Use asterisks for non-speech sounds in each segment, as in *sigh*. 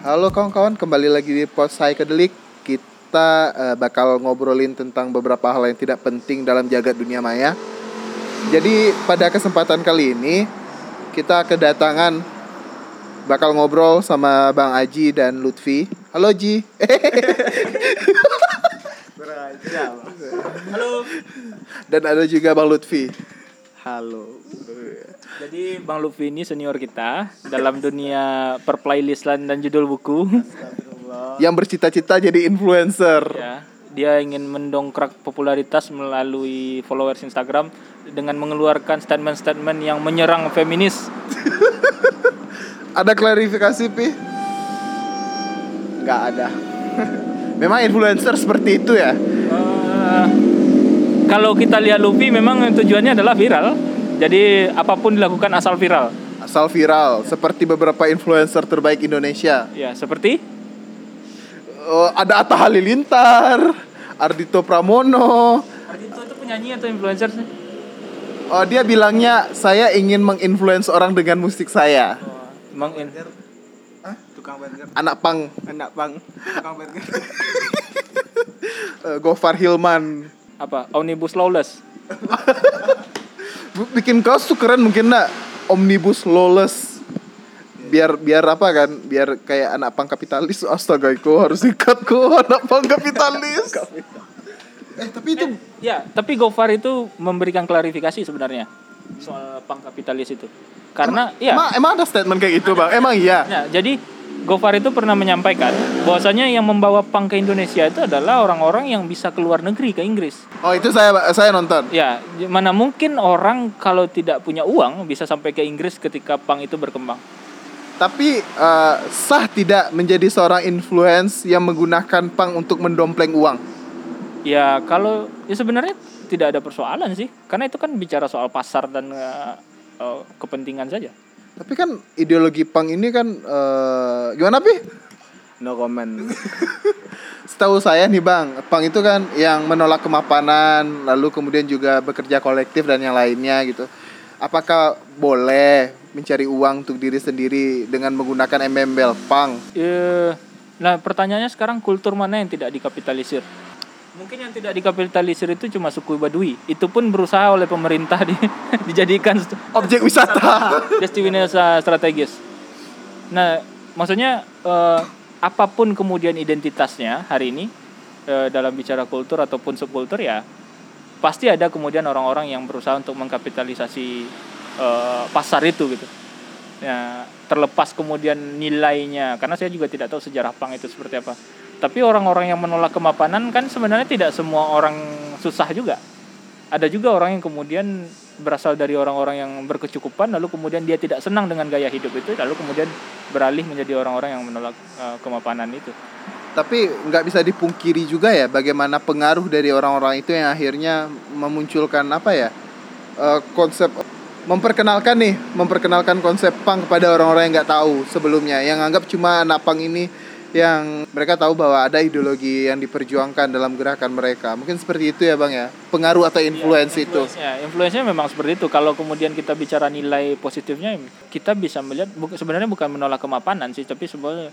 Halo kawan-kawan, kembali lagi di Pos Psychedelic. Kita uh, bakal ngobrolin tentang beberapa hal yang tidak penting dalam jagat dunia maya. Jadi pada kesempatan kali ini kita kedatangan bakal ngobrol sama Bang Aji dan Lutfi. Halo Ji. Halo. *laughs* dan ada juga Bang Lutfi. Halo. Jadi Bang Lutfi ini senior kita dalam dunia per playlistan dan judul buku. Yang bercita-cita jadi influencer. ya, dia ingin mendongkrak popularitas melalui followers Instagram dengan mengeluarkan statement-statement yang menyerang feminis. *laughs* Ada klarifikasi pi? Nggak ada. *laughs* Memang influencer seperti itu ya. Eh, kalau kita lihat Luffy memang tujuannya adalah viral. Jadi apa pun dilakukan asal viral. Asal viral, seperti beberapa influencer terbaik Indonesia. Ya, seperti Oh, ada Atta Halilintar, Ardito Pramono. Ardito itu penyanyi atau influencer sih? Oh, dia bilangnya saya ingin menginfluence orang dengan musik saya. Emang in- tukang burger Anak pang anak bang tukang burger *laughs* eh, Gofar Hilman. apa? Omnibus Lawless. *laughs* Bu- Bikin kaos tuh keren mungkin nak Omnibus Lawless. Biar biar apa kan? Biar kayak anak pang kapitalis. Astaga, itu harus ikat kok anak pang kapitalis. *laughs* eh, tapi itu Ya, tapi Gofar itu memberikan klarifikasi sebenarnya soal pang kapitalis itu. Karena ya, emang, emang ada statement kayak gitu, Bang? Emang iya. ya, jadi Gofar itu pernah menyampaikan bahwasanya yang membawa pang ke Indonesia itu adalah orang-orang yang bisa keluar negeri ke Inggris. Oh, itu saya saya nonton. Ya, mana mungkin orang kalau tidak punya uang bisa sampai ke Inggris ketika pang itu berkembang. Tapi eh, sah tidak menjadi seorang influence yang menggunakan pang untuk mendompleng uang? Ya, kalau ya sebenarnya tidak ada persoalan sih, karena itu kan bicara soal pasar dan eh, eh, kepentingan saja. Tapi kan ideologi pang ini kan eh, gimana pi? no comment Setahu saya nih bang, pang itu kan yang menolak kemapanan, lalu kemudian juga bekerja kolektif dan yang lainnya gitu. Apakah boleh mencari uang untuk diri sendiri dengan menggunakan embel pang? Eh, nah pertanyaannya sekarang kultur mana yang tidak dikapitalisir? Mungkin yang tidak dikapitalisir itu cuma suku Baduy. Itu pun berusaha oleh pemerintah di, *laughs* dijadikan Objek wisata. *laughs* destinasi strategis. Nah, maksudnya eh, apa pun kemudian identitasnya hari ini eh, dalam bicara kultur ataupun subkultur ya pasti ada kemudian orang-orang yang berusaha untuk mengkapitalisasi eh, pasar itu gitu. Ya, terlepas kemudian nilainya karena saya juga tidak tahu sejarah pang itu seperti apa. Tapi orang-orang yang menolak kemapanan kan sebenarnya tidak semua orang susah juga. Ada juga orang yang kemudian berasal dari orang-orang yang berkecukupan lalu kemudian dia tidak senang dengan gaya hidup itu lalu kemudian beralih menjadi orang-orang yang menolak eh, kemapanan itu. Tapi nggak bisa dipungkiri juga ya bagaimana pengaruh dari orang-orang itu yang akhirnya memunculkan apa ya eh, konsep memperkenalkan nih memperkenalkan konsep pang kepada orang-orang yang nggak tahu sebelumnya yang anggap cuma anak pang ini yang mereka tahu bahwa ada ideologi yang diperjuangkan dalam gerakan mereka mungkin seperti itu ya bang ya pengaruh atau influence itu Ya, influence-nya memang seperti itu. Kalau kemudian kita bicara nilai positifnya, kita bisa melihat bu- sebenarnya bukan menolak kemapanan sih, tapi sebenarnya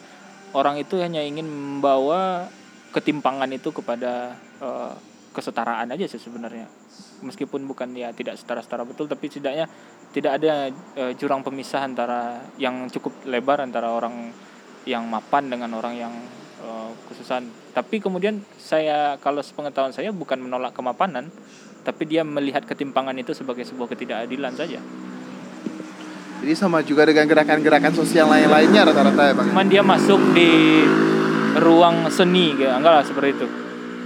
orang itu hanya ingin membawa ketimpangan itu kepada eh, kesetaraan aja sih sebenarnya. Meskipun bukan ya tidak setara-setara betul, tapi setidaknya tidak ada eh, jurang pemisah antara yang cukup lebar antara orang yang mapan dengan orang yang eh, kesusahan. Tapi kemudian saya kalau sepengetahuan saya bukan menolak kemapanan, tapi dia melihat ketimpangan itu sebagai sebuah ketidakadilan saja. jadi sama juga dengan gerakan-gerakan sosial lain-lainnya rata-rata ya bang Cuman dia masuk di ruang seni, gitu. enggak lah seperti itu.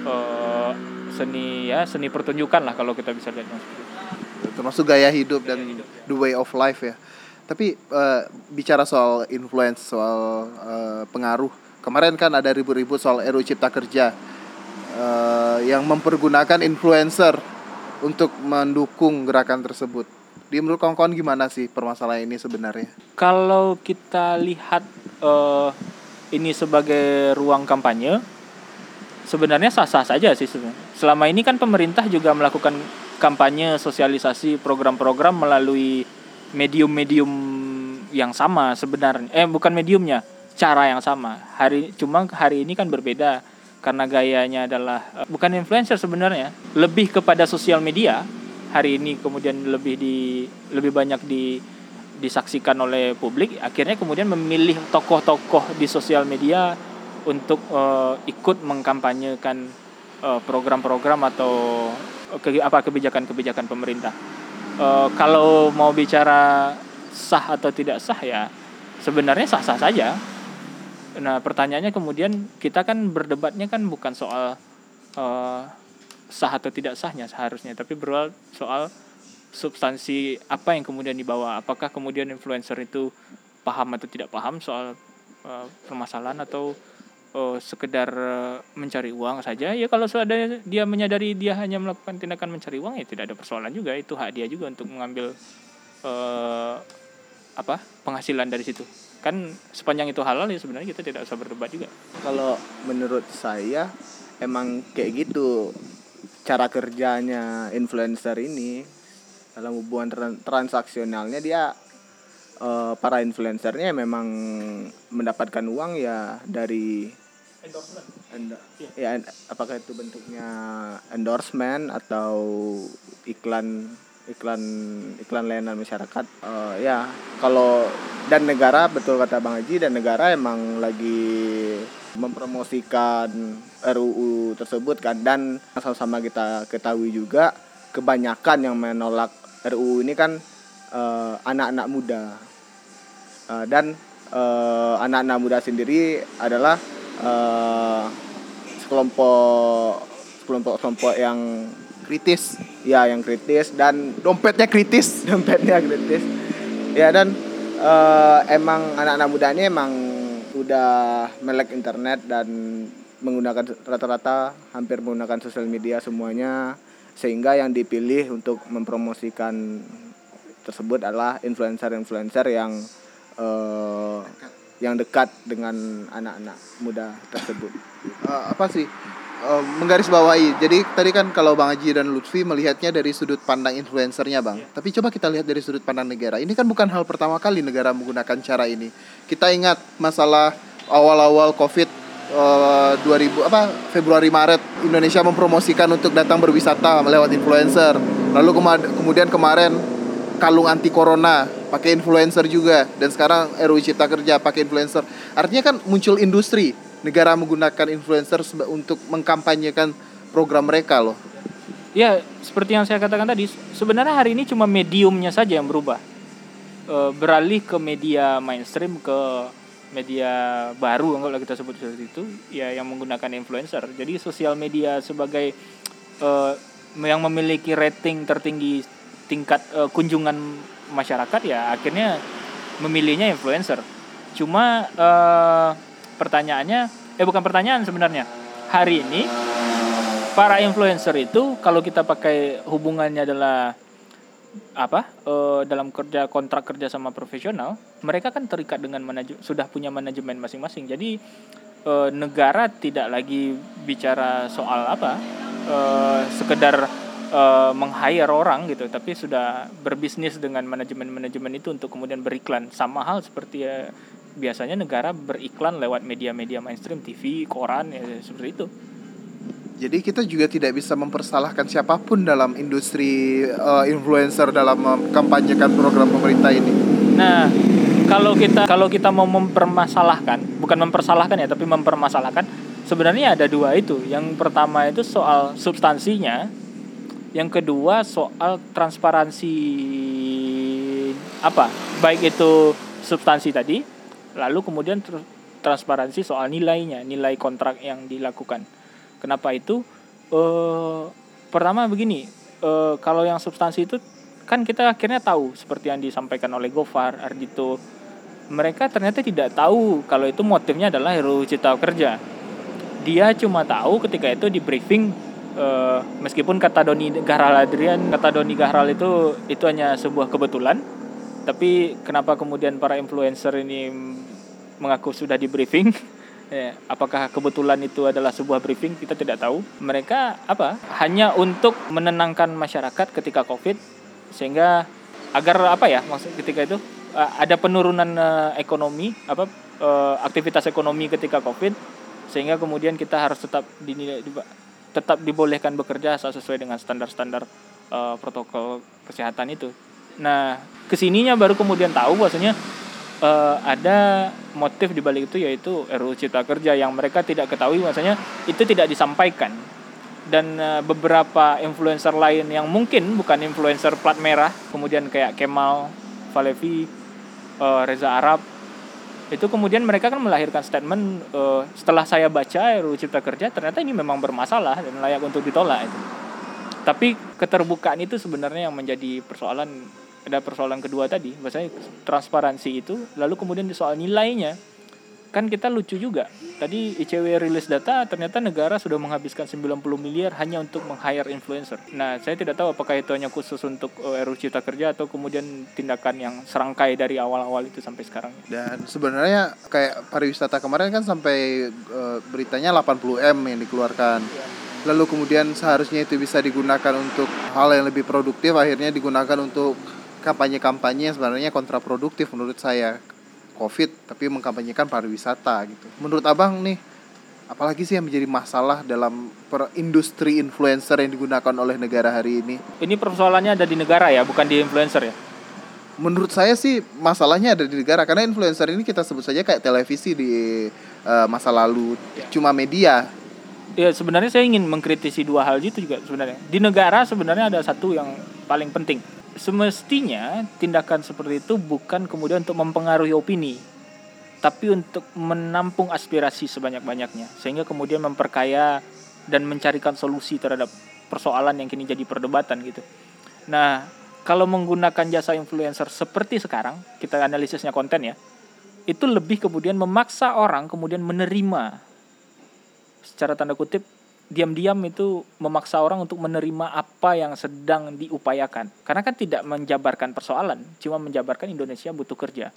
Eh, seni ya seni pertunjukan lah kalau kita bisa lihat termasuk gaya hidup dan the way of life ya. Tapi eh, bicara soal influence, soal eh, pengaruh, kemarin kan ada ribut-ribut soal RUU Cipta Kerja eh, yang mempergunakan influencer untuk mendukung gerakan tersebut. Di menurut kawan-kawan gimana sih permasalahan ini sebenarnya? Kalau kita lihat eh, ini sebagai ruang kampanye, sebenarnya sah-sah saja sih sebenarnya. Selama ini kan pemerintah juga melakukan kampanye sosialisasi program-program melalui medium-medium yang sama sebenarnya. Eh bukan mediumnya, cara yang sama. Hari cuma hari ini kan berbeda karena gayanya adalah eh, bukan influencer sebenarnya, lebih kepada sosial media. Hari ini kemudian lebih di lebih banyak di disaksikan oleh publik, akhirnya kemudian memilih tokoh-tokoh di sosial media untuk eh, ikut mengkampanyekan eh, program-program atau ke, apa kebijakan-kebijakan pemerintah. Eh, kalau mau bicara sah atau tidak sah ya sebenarnya sah-sah saja. Nah pertanyaannya kemudian kita kan berdebatnya kan bukan soal eh, sah atau tidak sahnya seharusnya, tapi berawal soal substansi apa yang kemudian dibawa. Apakah kemudian influencer itu paham atau tidak paham soal eh, permasalahan atau eh, sekedar eh, mencari uang saja? Ya kalau sudah dia menyadari dia hanya melakukan tindakan mencari uang ya tidak ada persoalan juga. Itu hak dia juga untuk mengambil eh, apa penghasilan dari situ. Kan sepanjang itu halal ya sebenarnya kita tidak usah berdebat juga. Kalau menurut saya emang kayak gitu cara kerjanya influencer ini dalam hubungan tran- transaksionalnya dia para influencernya memang mendapatkan uang ya dari endo- ya en- apakah itu bentuknya endorsement atau iklan iklan iklan layanan masyarakat? Eh, ya kalau dan negara betul kata bang Haji dan negara emang lagi mempromosikan RUU tersebut kan. Dan sama-sama kita ketahui juga kebanyakan yang menolak RUU ini kan eh, anak-anak muda. Eh, dan anak-anak muda sendiri adalah eh, sekelompok sekelompok kelompok yang kritis. Ya yang kritis dan dompetnya kritis. *laughs* Dompetnya kritis. Ya dan eh, emang anak-anak muda ini emang udah melek internet dan menggunakan rata-rata hampir menggunakan sosial media semuanya sehingga yang dipilih untuk mempromosikan tersebut adalah influencer-influencer yang eh, yang dekat dengan anak-anak muda tersebut. Eh, apa sih? Eh, menggarisbawahi. Jadi tadi kan kalau bang Haji dan Lutfi melihatnya dari sudut pandang influencernya bang. Tapi coba kita lihat dari sudut pandang negara. Ini kan bukan hal pertama kali negara menggunakan cara ini. Kita ingat masalah awal-awal covid eh, 2000 apa Februari Maret Indonesia mempromosikan untuk datang berwisata lewat influencer. Lalu kema- kemudian kemarin kalung anti corona pakai influencer juga dan sekarang RUU Cipta Kerja pakai influencer artinya kan muncul industri negara menggunakan influencer untuk mengkampanyekan program mereka loh Ya, seperti yang saya katakan tadi, sebenarnya hari ini cuma mediumnya saja yang berubah. E, beralih ke media mainstream ke media baru kalau kita sebut seperti itu, ya yang menggunakan influencer. Jadi sosial media sebagai e, yang memiliki rating tertinggi tingkat e, kunjungan masyarakat ya akhirnya memilihnya influencer. Cuma e, pertanyaannya, eh bukan pertanyaan sebenarnya. Hari ini para influencer itu kalau kita pakai hubungannya adalah apa eh, dalam kerja kontrak kerja sama profesional mereka kan terikat dengan manajemen sudah punya manajemen masing-masing jadi eh, negara tidak lagi bicara soal apa eh, sekedar eh, meng-hire orang gitu tapi sudah berbisnis dengan manajemen-manajemen itu untuk kemudian beriklan. Sama hal seperti ya, biasanya negara beriklan lewat media-media mainstream TV koran ya seperti itu. Jadi kita juga tidak bisa mempersalahkan siapa pun dalam industri eh, influencer dalam mengkampanyekan program pemerintah ini. Nah, kalau kita kalau kita mau mempermasalahkan, bukan mempersalahkan ya, tapi mempermasalahkan, sebenarnya ada dua itu. Yang pertama itu soal substansinya, yang kedua soal transparansi apa, baik itu substansi tadi, lalu kemudian tr- transparansi soal nilainya, nilai kontrak yang dilakukan. Kenapa itu? Eh, pertama begini, eh, kalau yang substansi itu kan kita akhirnya tahu seperti yang disampaikan oleh Gofar, Ardito, mereka ternyata tidak tahu kalau itu motifnya adalah RUU Cipta Kerja. Dia cuma tahu ketika itu di briefing eh, meskipun kata Doni Gahral Adrian, kata Doni Gahral itu itu hanya sebuah kebetulan, tapi kenapa kemudian para influencer ini mengaku sudah di briefing? Ya, *laughs* apakah kebetulan itu adalah sebuah briefing kita tidak tahu. Mereka apa? Hanya untuk menenangkan masyarakat ketika Covid sehingga agar apa ya maksud ketika itu uh, ada penurunan uh, ekonomi apa eh, aktivitas ekonomi ketika covid sehingga kemudian kita harus tetap dinilai di- tetap dibolehkan bekerja asal sesuai dengan standar-standar eh, protokol kesehatan itu. Nah, ke sininya baru kemudian tahu bahwasanya eh, ada motif di balik itu yaitu RUU Cipta Kerja yang mereka tidak ketahui bahwasanya itu tidak disampaikan dan eh, beberapa influencer lain yang mungkin bukan influencer plat merah kemudian kayak Kemal Falevi eh, Reza Arab itu kemudian mereka kan melahirkan statement eh, setelah saya baca RUU Cipta Kerja ternyata ini memang bermasalah dan layak untuk ditolak itu. Tapi keterbukaan itu sebenarnya yang menjadi persoalan ada persoalan kedua tadi, bahwasanya transparansi itu lalu kemudian di soal nilainya kan kita lucu juga. Tadi ICW rilis data ternyata negara sudah menghabiskan 90 miliar hanya untuk meng-hire influencer. Nah, saya tidak tahu apakah itu hanya khusus untuk eh, RUU Cipta Kerja atau kemudian tindakan yang serangkai dari awal-awal itu sampai sekarang. Dan sebenarnya kayak pariwisata kemarin kan sampai eh, beritanya 80 m yang dikeluarkan. Lalu kemudian seharusnya itu bisa digunakan untuk hal yang lebih produktif, akhirnya digunakan untuk kampanye-kampanye yang sebenarnya kontraproduktif menurut saya. Covid tapi mengkampanyekan pariwisata gitu. Menurut Abang nih apalagi sih yang menjadi masalah dalam per industri influencer yang digunakan oleh negara hari ini? Ini persoalannya ada di negara ya, bukan di influencer ya. Menurut saya sih masalahnya ada di negara karena influencer ini kita sebut saja kayak televisi di eh, masa lalu cuma media. Ya sebenarnya saya ingin mengkritisi dua hal itu juga sebenarnya. Di negara sebenarnya ada satu yang paling penting. Semestinya tindakan seperti itu bukan kemudian untuk mempengaruhi opini, tapi untuk menampung aspirasi sebanyak-banyaknya sehingga kemudian memperkaya dan mencarikan solusi terhadap persoalan yang kini jadi perdebatan gitu. Nah, kalau menggunakan jasa influencer seperti sekarang, kita analisisnya konten ya, itu lebih kemudian memaksa orang kemudian menerima secara tanda kutip diam-diam itu memaksa orang untuk menerima apa yang sedang diupayakan. Karena kan tidak menjabarkan persoalan, cuma menjabarkan Indonesia butuh kerja.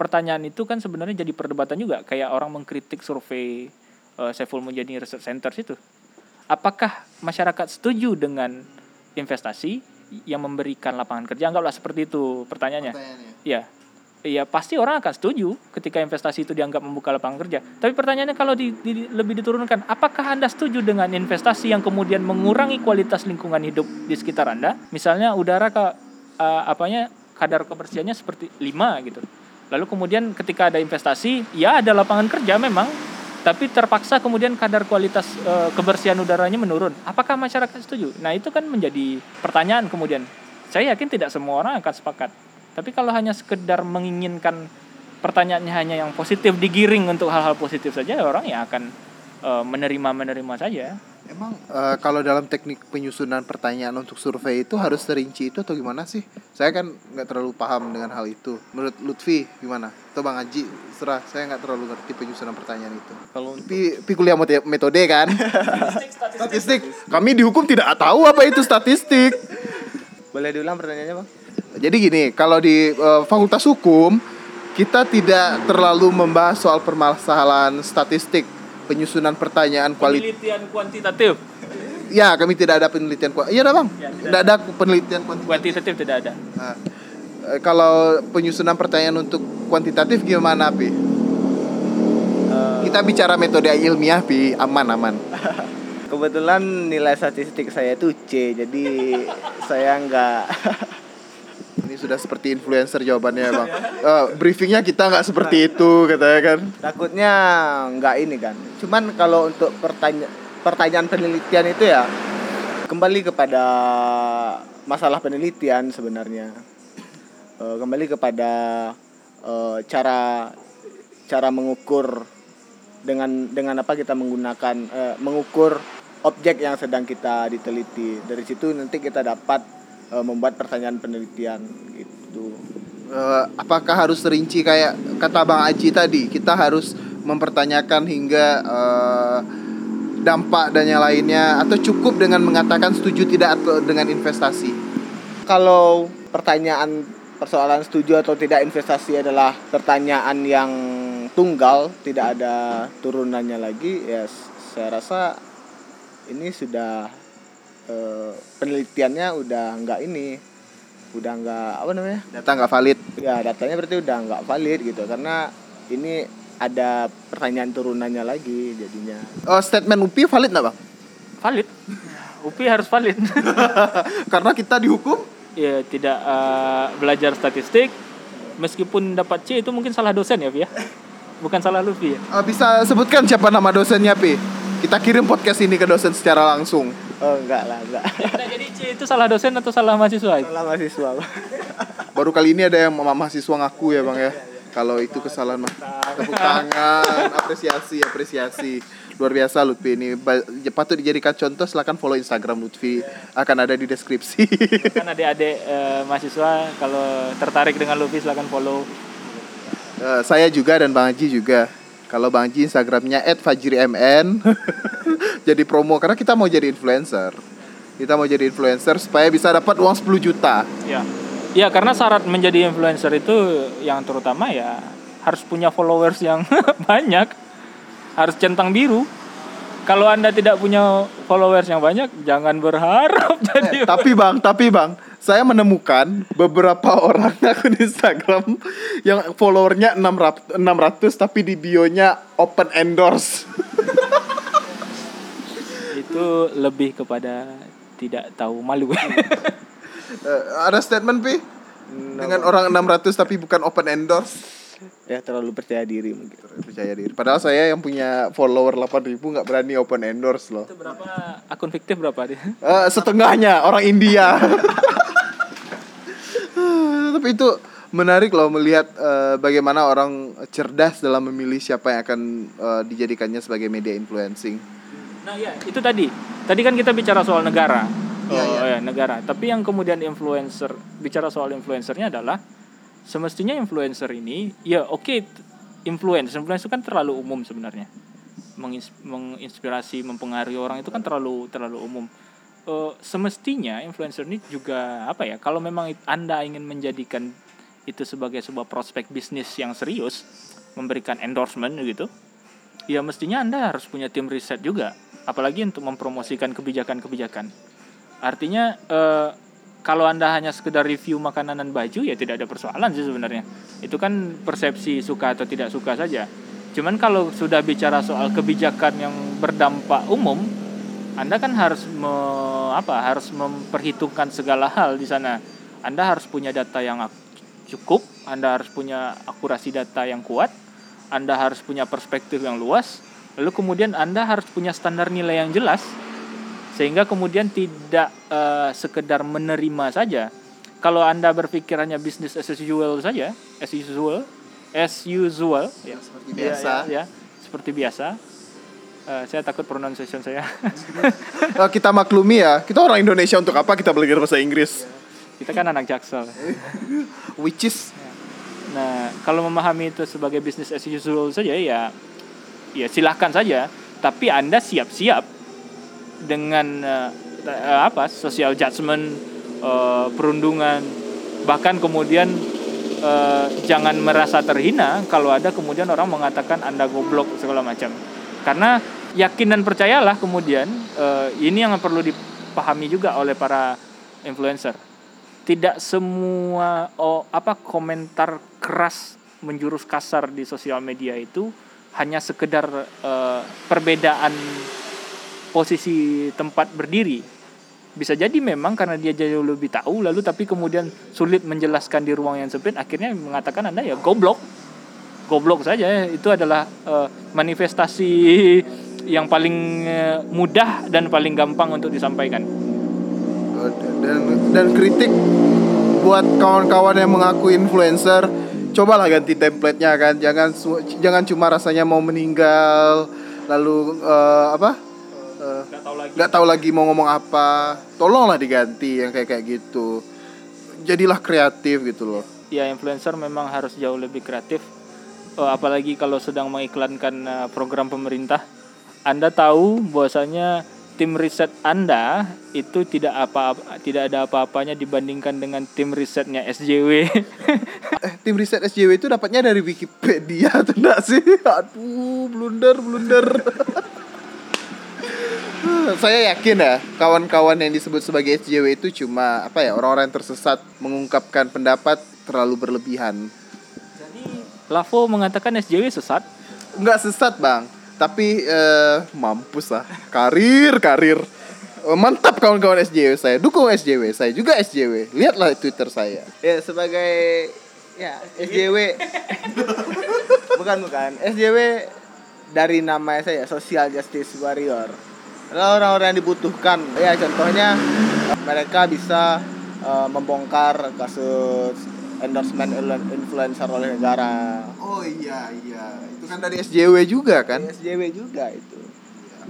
Pertanyaan itu kan sebenarnya jadi perdebatan juga, kayak orang mengkritik survei uh, Saiful Mujani Research Center itu. Apakah masyarakat setuju dengan investasi yang memberikan lapangan kerja? Anggaplah seperti itu pertanyaannya. Iya. Iya pasti orang akan setuju ketika investasi itu dianggap membuka lapangan kerja. Tapi pertanyaannya kalau di, di- lebih diturunkan, apakah anda setuju dengan investasi yang kemudian mengurangi kualitas lingkungan hidup di sekitar anda? Misalnya udara ke eh, apanya kadar kebersihannya seperti 5 gitu. Lalu kemudian ketika ada investasi, ya ada lapangan kerja memang, tapi terpaksa kemudian kadar kualitas eh, kebersihan udaranya menurun. Apakah masyarakat setuju? Nah itu kan menjadi pertanyaan kemudian. Saya yakin tidak semua orang akan sepakat. Tapi kalau hanya sekedar menginginkan pertanyaannya hanya yang positif digiring untuk hal-hal positif saja, orang ya akan eh, menerima menerima saja. Emang eh, kalau dalam teknik penyusunan pertanyaan untuk survei itu harus serinci itu atau gimana sih? Saya kan nggak terlalu paham dengan hal itu. Menurut Lutfi gimana? Atau Bang Haji serah. Saya nggak terlalu ngerti penyusunan pertanyaan itu. Kalau Pi, pi kuliah metode kan? *laughs* statistik. Kami di hukum tidak tahu apa itu statistik. boleh diulang pertanyaannya bang? Jadi gini, kalau di eh, Fakultas Hukum kita tidak terlalu membahas soal permasalahan statistik, penyusunan pertanyaan kualitas. Penelitian kuantitatif. Ya, kami tidak ada penelitian kuantitatif. Iya, Bang. Ya, tidak tidak ada penelitian kuantitatif. Kuantitatif tidak ada. Nah, eh, kalau penyusunan pertanyaan untuk kuantitatif gimana, Pi? Eh, Kita bicara metode ilmiah, Pi. Aman, aman. *laughs* kebetulan nilai statistik saya itu C, jadi saya nggak Ini *laughs* sudah seperti influencer jawabannya, Bang. Eh, briefingnya kita nggak seperti itu, katanya kan. takutnya nggak ini kan. Cuman kalau untuk pertanyaan pertanyaan penelitian itu ya kembali kepada masalah penelitian sebenarnya. Eh, kembali kepada eh, cara cara mengukur dengan dengan apa kita menggunakan eh, mengukur objek yang sedang kita diteliti. Dari situ nanti kita dapat eh, membuat pertanyaan penelitian gitu. Eh, apakah harus rinci kayak kata Bang Aji tadi kita harus mempertanyakan hingga eh, dampak dan yang lainnya atau cukup dengan mengatakan setuju tidak atau dengan investasi kalau pertanyaan persoalan setuju atau tidak investasi adalah pertanyaan yang tunggal, tidak ada turunannya lagi, ya s- saya rasa ini sudah eh, penelitiannya udah nggak ini, udah nggak apa namanya? data nggak valid Ya datanya berarti udah nggak valid gitu karena ini ada pertanyaan turunannya lagi jadinya Oh, statement UPI valid nggak bang? Valid. UPI harus valid. *laughs* Karena kita dihukum. ya tidak eh, belajar statistik meskipun dapat C itu mungkin salah dosen ya, Pi ya. Bukan salah Luffy ya. Eh, bisa sebutkan siapa nama dosennya pi? Kita kirim podcast ini ke dosen secara langsung. Oh enggak lah enggak Nah, jadi C itu salah dosen atau salah mahasiswa? salah mahasiswa Baru kali ini ada yang ma- mahasiswa ngaku ya bang ya. Kalau itu kesalahan mah tepuk tangan, apresiasi, apresiasi. Luar biasa Lutfi ini Ba- patut dijadikan contoh. Silahkan follow Instagram Lutfi. Akan ada di deskripsi. Kan adik-adik eh, mahasiswa kalau tertarik dengan Luffy silahkan follow. Eh, saya juga dan Bang Haji juga. Kalau Bang Haji Instagramnya @fajrimn. *laughs* jadi promo karena kita mau jadi influencer. Kita mau jadi influencer supaya bisa dapat uang 10 juta. Ya. Ya, karena syarat menjadi influencer itu yang terutama ya harus punya followers yang *laughs* banyak. Harus centang biru. Kalau Anda tidak punya followers yang banyak, jangan berharap *laughs* jadi Eh, tapi Bang, tapi Bang, saya menemukan beberapa *laughs* orang akun Instagram yang followernya 600, 600 tapi di bionya open endorse. *laughs* itu lebih kepada tidak tahu malu. *laughs* Eh, ada statement Pi? Dengan orang 600 tapi bukan open endorse. ya terlalu percaya diri mungkin Percaya diri. Padahal saya yang punya follower 8000 nggak berani open endorse loh. itu berapa akun fiktif berapa dia? Eh, setengahnya orang India. *sighs* Tapi itu menarik loh melihat eh, bagaimana orang cerdas dalam memilih siapa yang akan eh, dijadikannya sebagai media influencing. Nah ya itu tadi. Tadi kan kita bicara soal negara. Iya, oh iya. ya negara. Tapi yang kemudian influencer bicara soal influencernya adalah semestinya influencer ini ya oke t- influence influencer kan terlalu umum sebenarnya. Mengins- menginspirasi, mempengaruhi orang itu kan terlalu terlalu umum. Eh, semestinya influencer ini juga apa ya? Kalau memang Anda ingin menjadikan itu sebagai sebuah prospek bisnis yang serius, memberikan endorsement gitu, ya mestinya Anda harus punya tim riset juga, apalagi untuk mempromosikan kebijakan-kebijakan. Artinya eh, kalau Anda hanya sekedar review makanan dan baju ya tidak ada persoalan sih sebenarnya. Itu kan persepsi suka atau tidak suka saja. Cuman kalau sudah bicara soal kebijakan yang berdampak umum, Anda kan harus me- apa? Harus memperhitungkan segala hal di sana. Anda harus punya data yang cukup, Anda harus punya akurasi data yang kuat, Anda harus punya perspektif yang luas, lalu kemudian Anda harus punya standar nilai yang jelas sehingga kemudian tidak eh, sekedar menerima saja. Kalau Anda berpikir hanya bisnis as usual saja, as usual, as usual, ya, Seperti ya, biasa. ya, ya, seperti biasa. Eh, saya takut pronunciation saya. *laughs* Eh, kita maklumi ya, kita orang Indonesia untuk apa kita belajar bahasa Inggris? Kita kan anak jaksel. Which is Nah, kalau memahami itu sebagai bisnis as usual saja ya ya silahkan saja, tapi Anda siap-siap dengan eh, apa? social judgment, eh, perundungan, bahkan kemudian eh, jangan merasa terhina kalau ada kemudian orang mengatakan Anda goblok segala macam. Karena yakin dan percayalah kemudian eh, ini yang perlu dipahami juga oleh para influencer. Tidak semua oh, apa komentar keras menjurus kasar di sosial media itu hanya sekedar eh, perbedaan posisi tempat berdiri. Bisa jadi memang karena dia jauh lebih tahu lalu tapi kemudian sulit menjelaskan di ruang yang sempit akhirnya mengatakan anda ya goblok. Goblok saja itu adalah eh, manifestasi yang paling eh, mudah dan paling gampang untuk disampaikan. Dan dan kritik buat kawan-kawan yang mengaku influencer cobalah ganti template-nya kan. Jangan jangan cuma rasanya mau meninggal lalu eh, apa? Eh, nggak tahu lagi. nggak tahu lagi mau ngomong apa. Tolonglah diganti yang kayak kayak gitu. Jadilah kreatif gitu loh. Ya influencer memang harus jauh lebih kreatif. Apalagi kalau sedang mengiklankan program pemerintah anda tahu bahwasanya tim riset anda itu tidak apa tidak ada apa-apanya dibandingkan dengan tim risetnya SJW *laughs* eh tim riset SJW itu dapatnya dari Wikipedia *laughs* tuh enggak sih? Aduh blunder blunder. *laughs* Saya yakin ya kawan-kawan yang disebut sebagai SJW itu cuma apa ya orang-orang yang tersesat mengungkapkan pendapat terlalu berlebihan. Lavo mengatakan SJW sesat? Nggak sesat bang tapi eh, mampus lah. Karir karir. Eh, mantap kawan-kawan SJW saya. Dukung SJW saya juga SJW lihatlah Twitter saya. Ya sebagai ya SJW *laughs* bukan bukan. SJW dari nama saya Social Justice Warrior. Adalah orang-orang yang dibutuhkan. Ya contohnya mereka bisa eh, membongkar kasus endorsement influencer oleh negara. Oh iya iya. Itu kan dari SJW juga kan? SJW juga itu.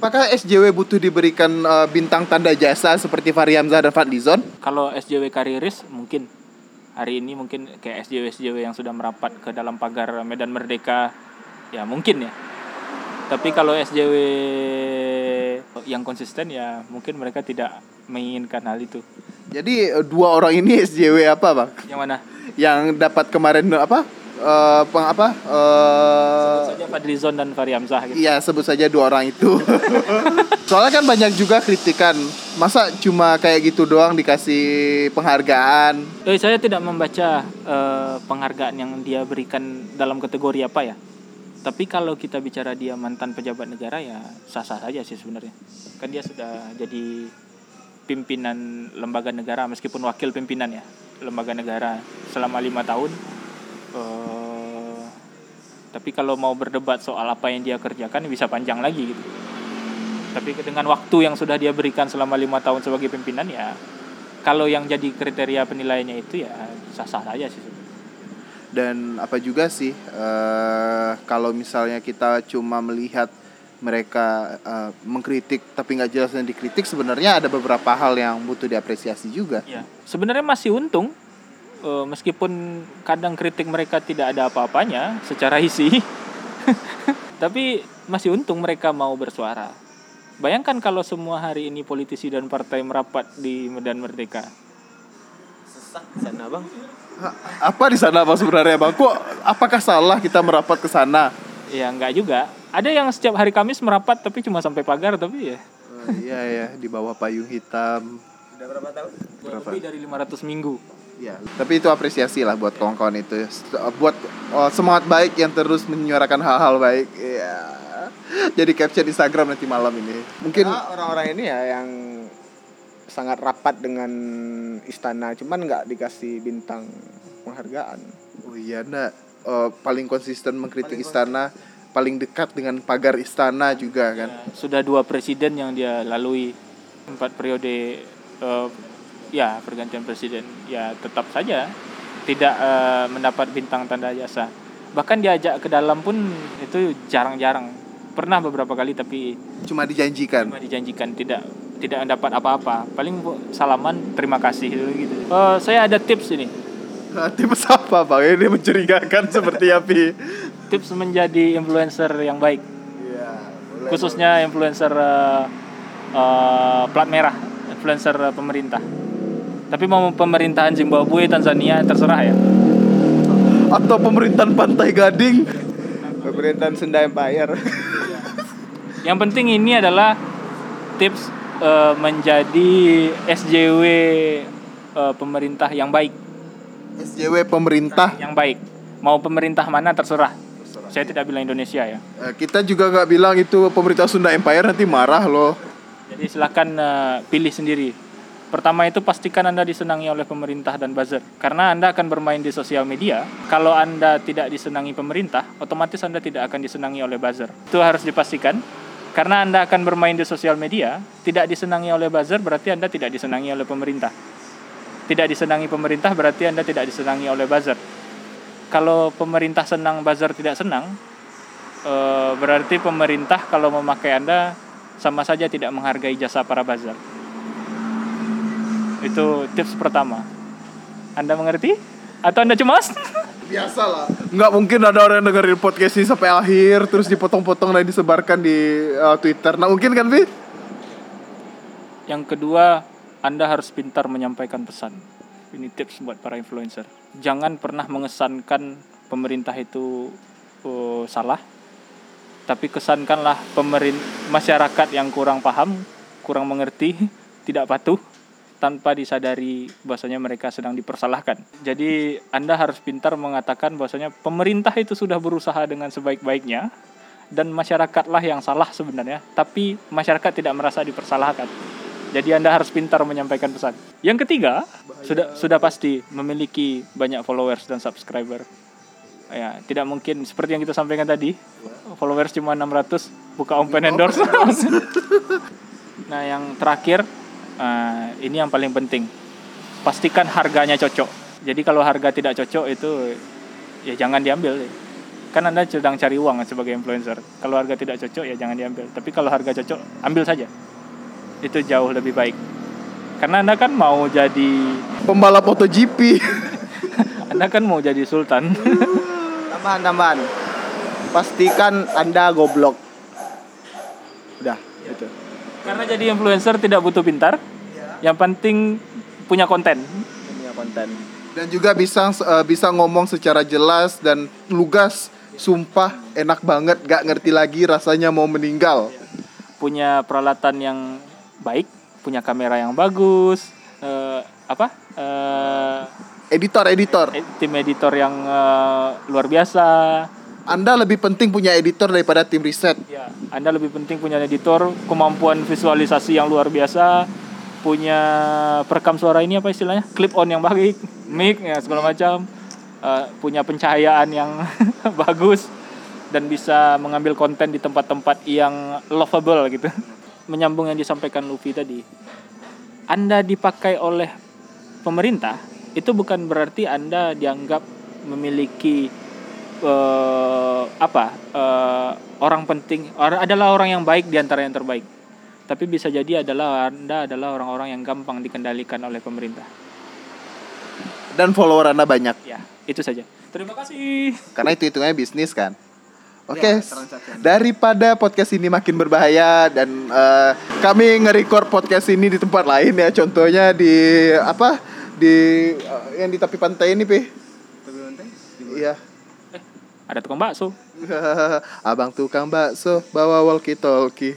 Apakah SJW butuh diberikan eh, bintang tanda jasa seperti Fahri Hamzah dan Fadlizon Kalau SJW kariris mungkin. Hari ini mungkin kayak SJW SJW yang sudah merapat ke dalam pagar Medan Merdeka. Ya mungkin ya. Tapi kalau SJW yang konsisten ya mungkin mereka tidak menginginkan hal itu. jadi eh, dua orang ini SJW apa bang? Yang mana? Yang dapat kemarin apa peng apa eh saja Fadlizon dan Fahri Hamzah gitu. Iya sebut saja dua orang itu *laughs* Soalnya kan banyak juga kritikan Masa cuma kayak gitu doang dikasih penghargaan Eh, saya tidak membaca eh, penghargaan yang dia berikan dalam kategori apa ya. Tapi kalau kita bicara dia mantan pejabat negara ya sah-sah saja sih sebenarnya. Kan dia sudah jadi pimpinan lembaga negara meskipun wakil pimpinan ya lembaga negara selama lima tahun. Eh, tapi kalau mau berdebat soal apa yang dia kerjakan bisa panjang lagi gitu. Tapi dengan waktu yang sudah dia berikan selama lima tahun sebagai pimpinan ya kalau yang jadi kriteria penilaiannya itu ya sah-sah saja sih. Dan apa juga sih eh Kalau misalnya kita cuma melihat mereka eh, mengkritik tapi nggak jelas dan dikritik sebenarnya ada beberapa hal yang butuh diapresiasi juga Ya. Sebenarnya masih untung eh, meskipun kadang kritik mereka tidak ada apa-apanya secara isi. *laughs* Tapi masih untung mereka mau bersuara. Bayangkan kalau semua hari ini politisi dan partai merapat di Medan Merdeka. sesak di sana bang Apa di sana bang sebenarnya bang? Kok apakah salah kita merapat ke sana? Ya enggak juga. Ada yang setiap hari Kamis merapat tapi cuma sampai pagar tapi ya Oh, iya ya di bawah payung hitam udah berapa tahun Berapa? lebih dari 500 minggu. Ya, tapi itu apresiasi lah buat kawan-kawan itu. Buat oh, semangat baik yang terus menyuarakan hal-hal baik. Iya. Jadi caption Instagram nanti malam ini. Mungkin orang-orang ini ya yang sangat rapat dengan istana cuman nggak dikasih bintang penghargaan oh iya nak eh, paling konsisten mengkritik istana, paling dekat dengan pagar istana juga kan. sudah dua presiden yang dia lalui empat periode eh, ya pergantian presiden ya tetap saja tidak eh, mendapat bintang tanda jasa bahkan diajak ke dalam pun itu jarang-jarang pernah beberapa kali tapi Cuma dijanjikan. cuma dijanjikan tidak tidak mendapat apa-apa paling salaman terima kasih gitu Eh, saya ada tips ini *laughs* Tips apa bang? Ini mencurigakan seperti api. Tips menjadi influencer yang baik Iya. khususnya influencer eh, eh, plat merah, influencer eh, pemerintah. Tapi mau pemerintahan Zimbabwe, Tanzania terserah ya. Atau pemerintahan Pantai Gading. pemerintahan Sunda Empire *laughs* Yang penting ini adalah tips eh, menjadi SJW eh, pemerintah yang baik, SJW pemerintah. yang baik. Mau pemerintah mana terserah. Saya tidak bilang Indonesia ya. Eh, kita juga nggak bilang itu pemerintah Sunda Empire nanti marah loh. Jadi silakan eh, pilih sendiri. Pertama itu pastikan Anda disenangi oleh pemerintah dan buzzer. Karena Anda akan bermain di sosial media. Kalau Anda tidak disenangi pemerintah, otomatis Anda tidak akan disenangi oleh buzzer. Itu harus dipastikan. Karena Anda akan bermain di sosial media, tidak disenangi oleh buzzer berarti Anda tidak disenangi oleh pemerintah. Tidak disenangi pemerintah berarti Anda tidak disenangi oleh buzzer. Kalau pemerintah senang, buzzer tidak senang, eh, berarti pemerintah kalau memakai Anda sama saja tidak menghargai jasa para buzzer. Itu tips pertama. Anda mengerti? Atau Anda cemas? *laughs* Biasa lah. Nggak mungkin ada orang yang dengerin podcast ini sampai akhir terus dipotong-potong dan disebarkan di uh, Twitter. Nah mungkin kan Vi? Yang kedua, Anda harus pintar menyampaikan pesan. Ini tips buat para influencer. Jangan pernah mengesankan pemerintah itu uh, salah. Tapi kesankanlah pemerin masyarakat yang kurang paham, kurang mengerti, *laughs* tidak patuh tanpa disadari bahwasanya mereka sedang dipersalahkan. Jadi Anda harus pintar mengatakan bahwasanya pemerintah itu sudah berusaha dengan sebaik-baiknya, dan masyarakatlah yang salah sebenarnya, tapi masyarakat tidak merasa dipersalahkan. Jadi Anda harus pintar menyampaikan pesan. Yang ketiga, sudah sudah pasti memiliki banyak followers dan subscriber. Ya, tidak mungkin seperti yang kita sampaikan tadi. Followers cuma 600, buka open endorse. *laughs* nah, yang terakhir eh, ini yang paling penting. Pastikan harganya cocok. Jadi kalau harga tidak cocok itu ya jangan diambil. Kan Anda sedang cari uang sebagai influencer. Kalau harga tidak cocok ya jangan diambil. Tapi kalau harga cocok, ambil saja. Itu jauh lebih baik. Karena Anda kan mau jadi Pembalap MotoGP. *laughs* Anda kan mau jadi sultan. Tambahan tambahan. Pastikan Anda goblok. Udah, itu. Karena jadi influencer tidak butuh pintar. Yang penting punya konten. Punya konten. dan juga bisa eh, bisa ngomong secara jelas dan lugas. Sumpah enak banget, gak ngerti lagi rasanya mau meninggal. Punya peralatan yang baik, punya kamera yang bagus, eh, apa? Eh, Editor, editor. tim editor yang eh, luar biasa. Anda lebih penting punya editor daripada tim riset. Ya, Anda lebih penting punya editor, kemampuan visualisasi yang luar biasa, punya perekam suara ini apa istilahnya? Clip on yang baik, *laughs* mic ya segala macam. Eh, punya pencahayaan yang *laughs* bagus dan bisa mengambil konten di tempat-tempat yang lovable gitu. Menyambung yang disampaikan Luffy tadi. Anda dipakai oleh pemerintah itu bukan berarti Anda dianggap memiliki eh, apa eh, orang penting orang adalah orang yang baik di antara yang terbaik tapi bisa jadi adalah anda adalah orang-orang yang gampang dikendalikan oleh pemerintah Dan follower Anda banyak. ya itu saja terima kasih Karena itu hitungannya bisnis kan. Oke, Ya, daripada podcast ini makin berbahaya dan eh, kami nge-record podcast ini di tempat lain ya, contohnya di apa di eh, yang di tepi pantai ini, Pi. Iya. ada tukang bakso *laughs* Abang tukang bakso bawa walkie talkie.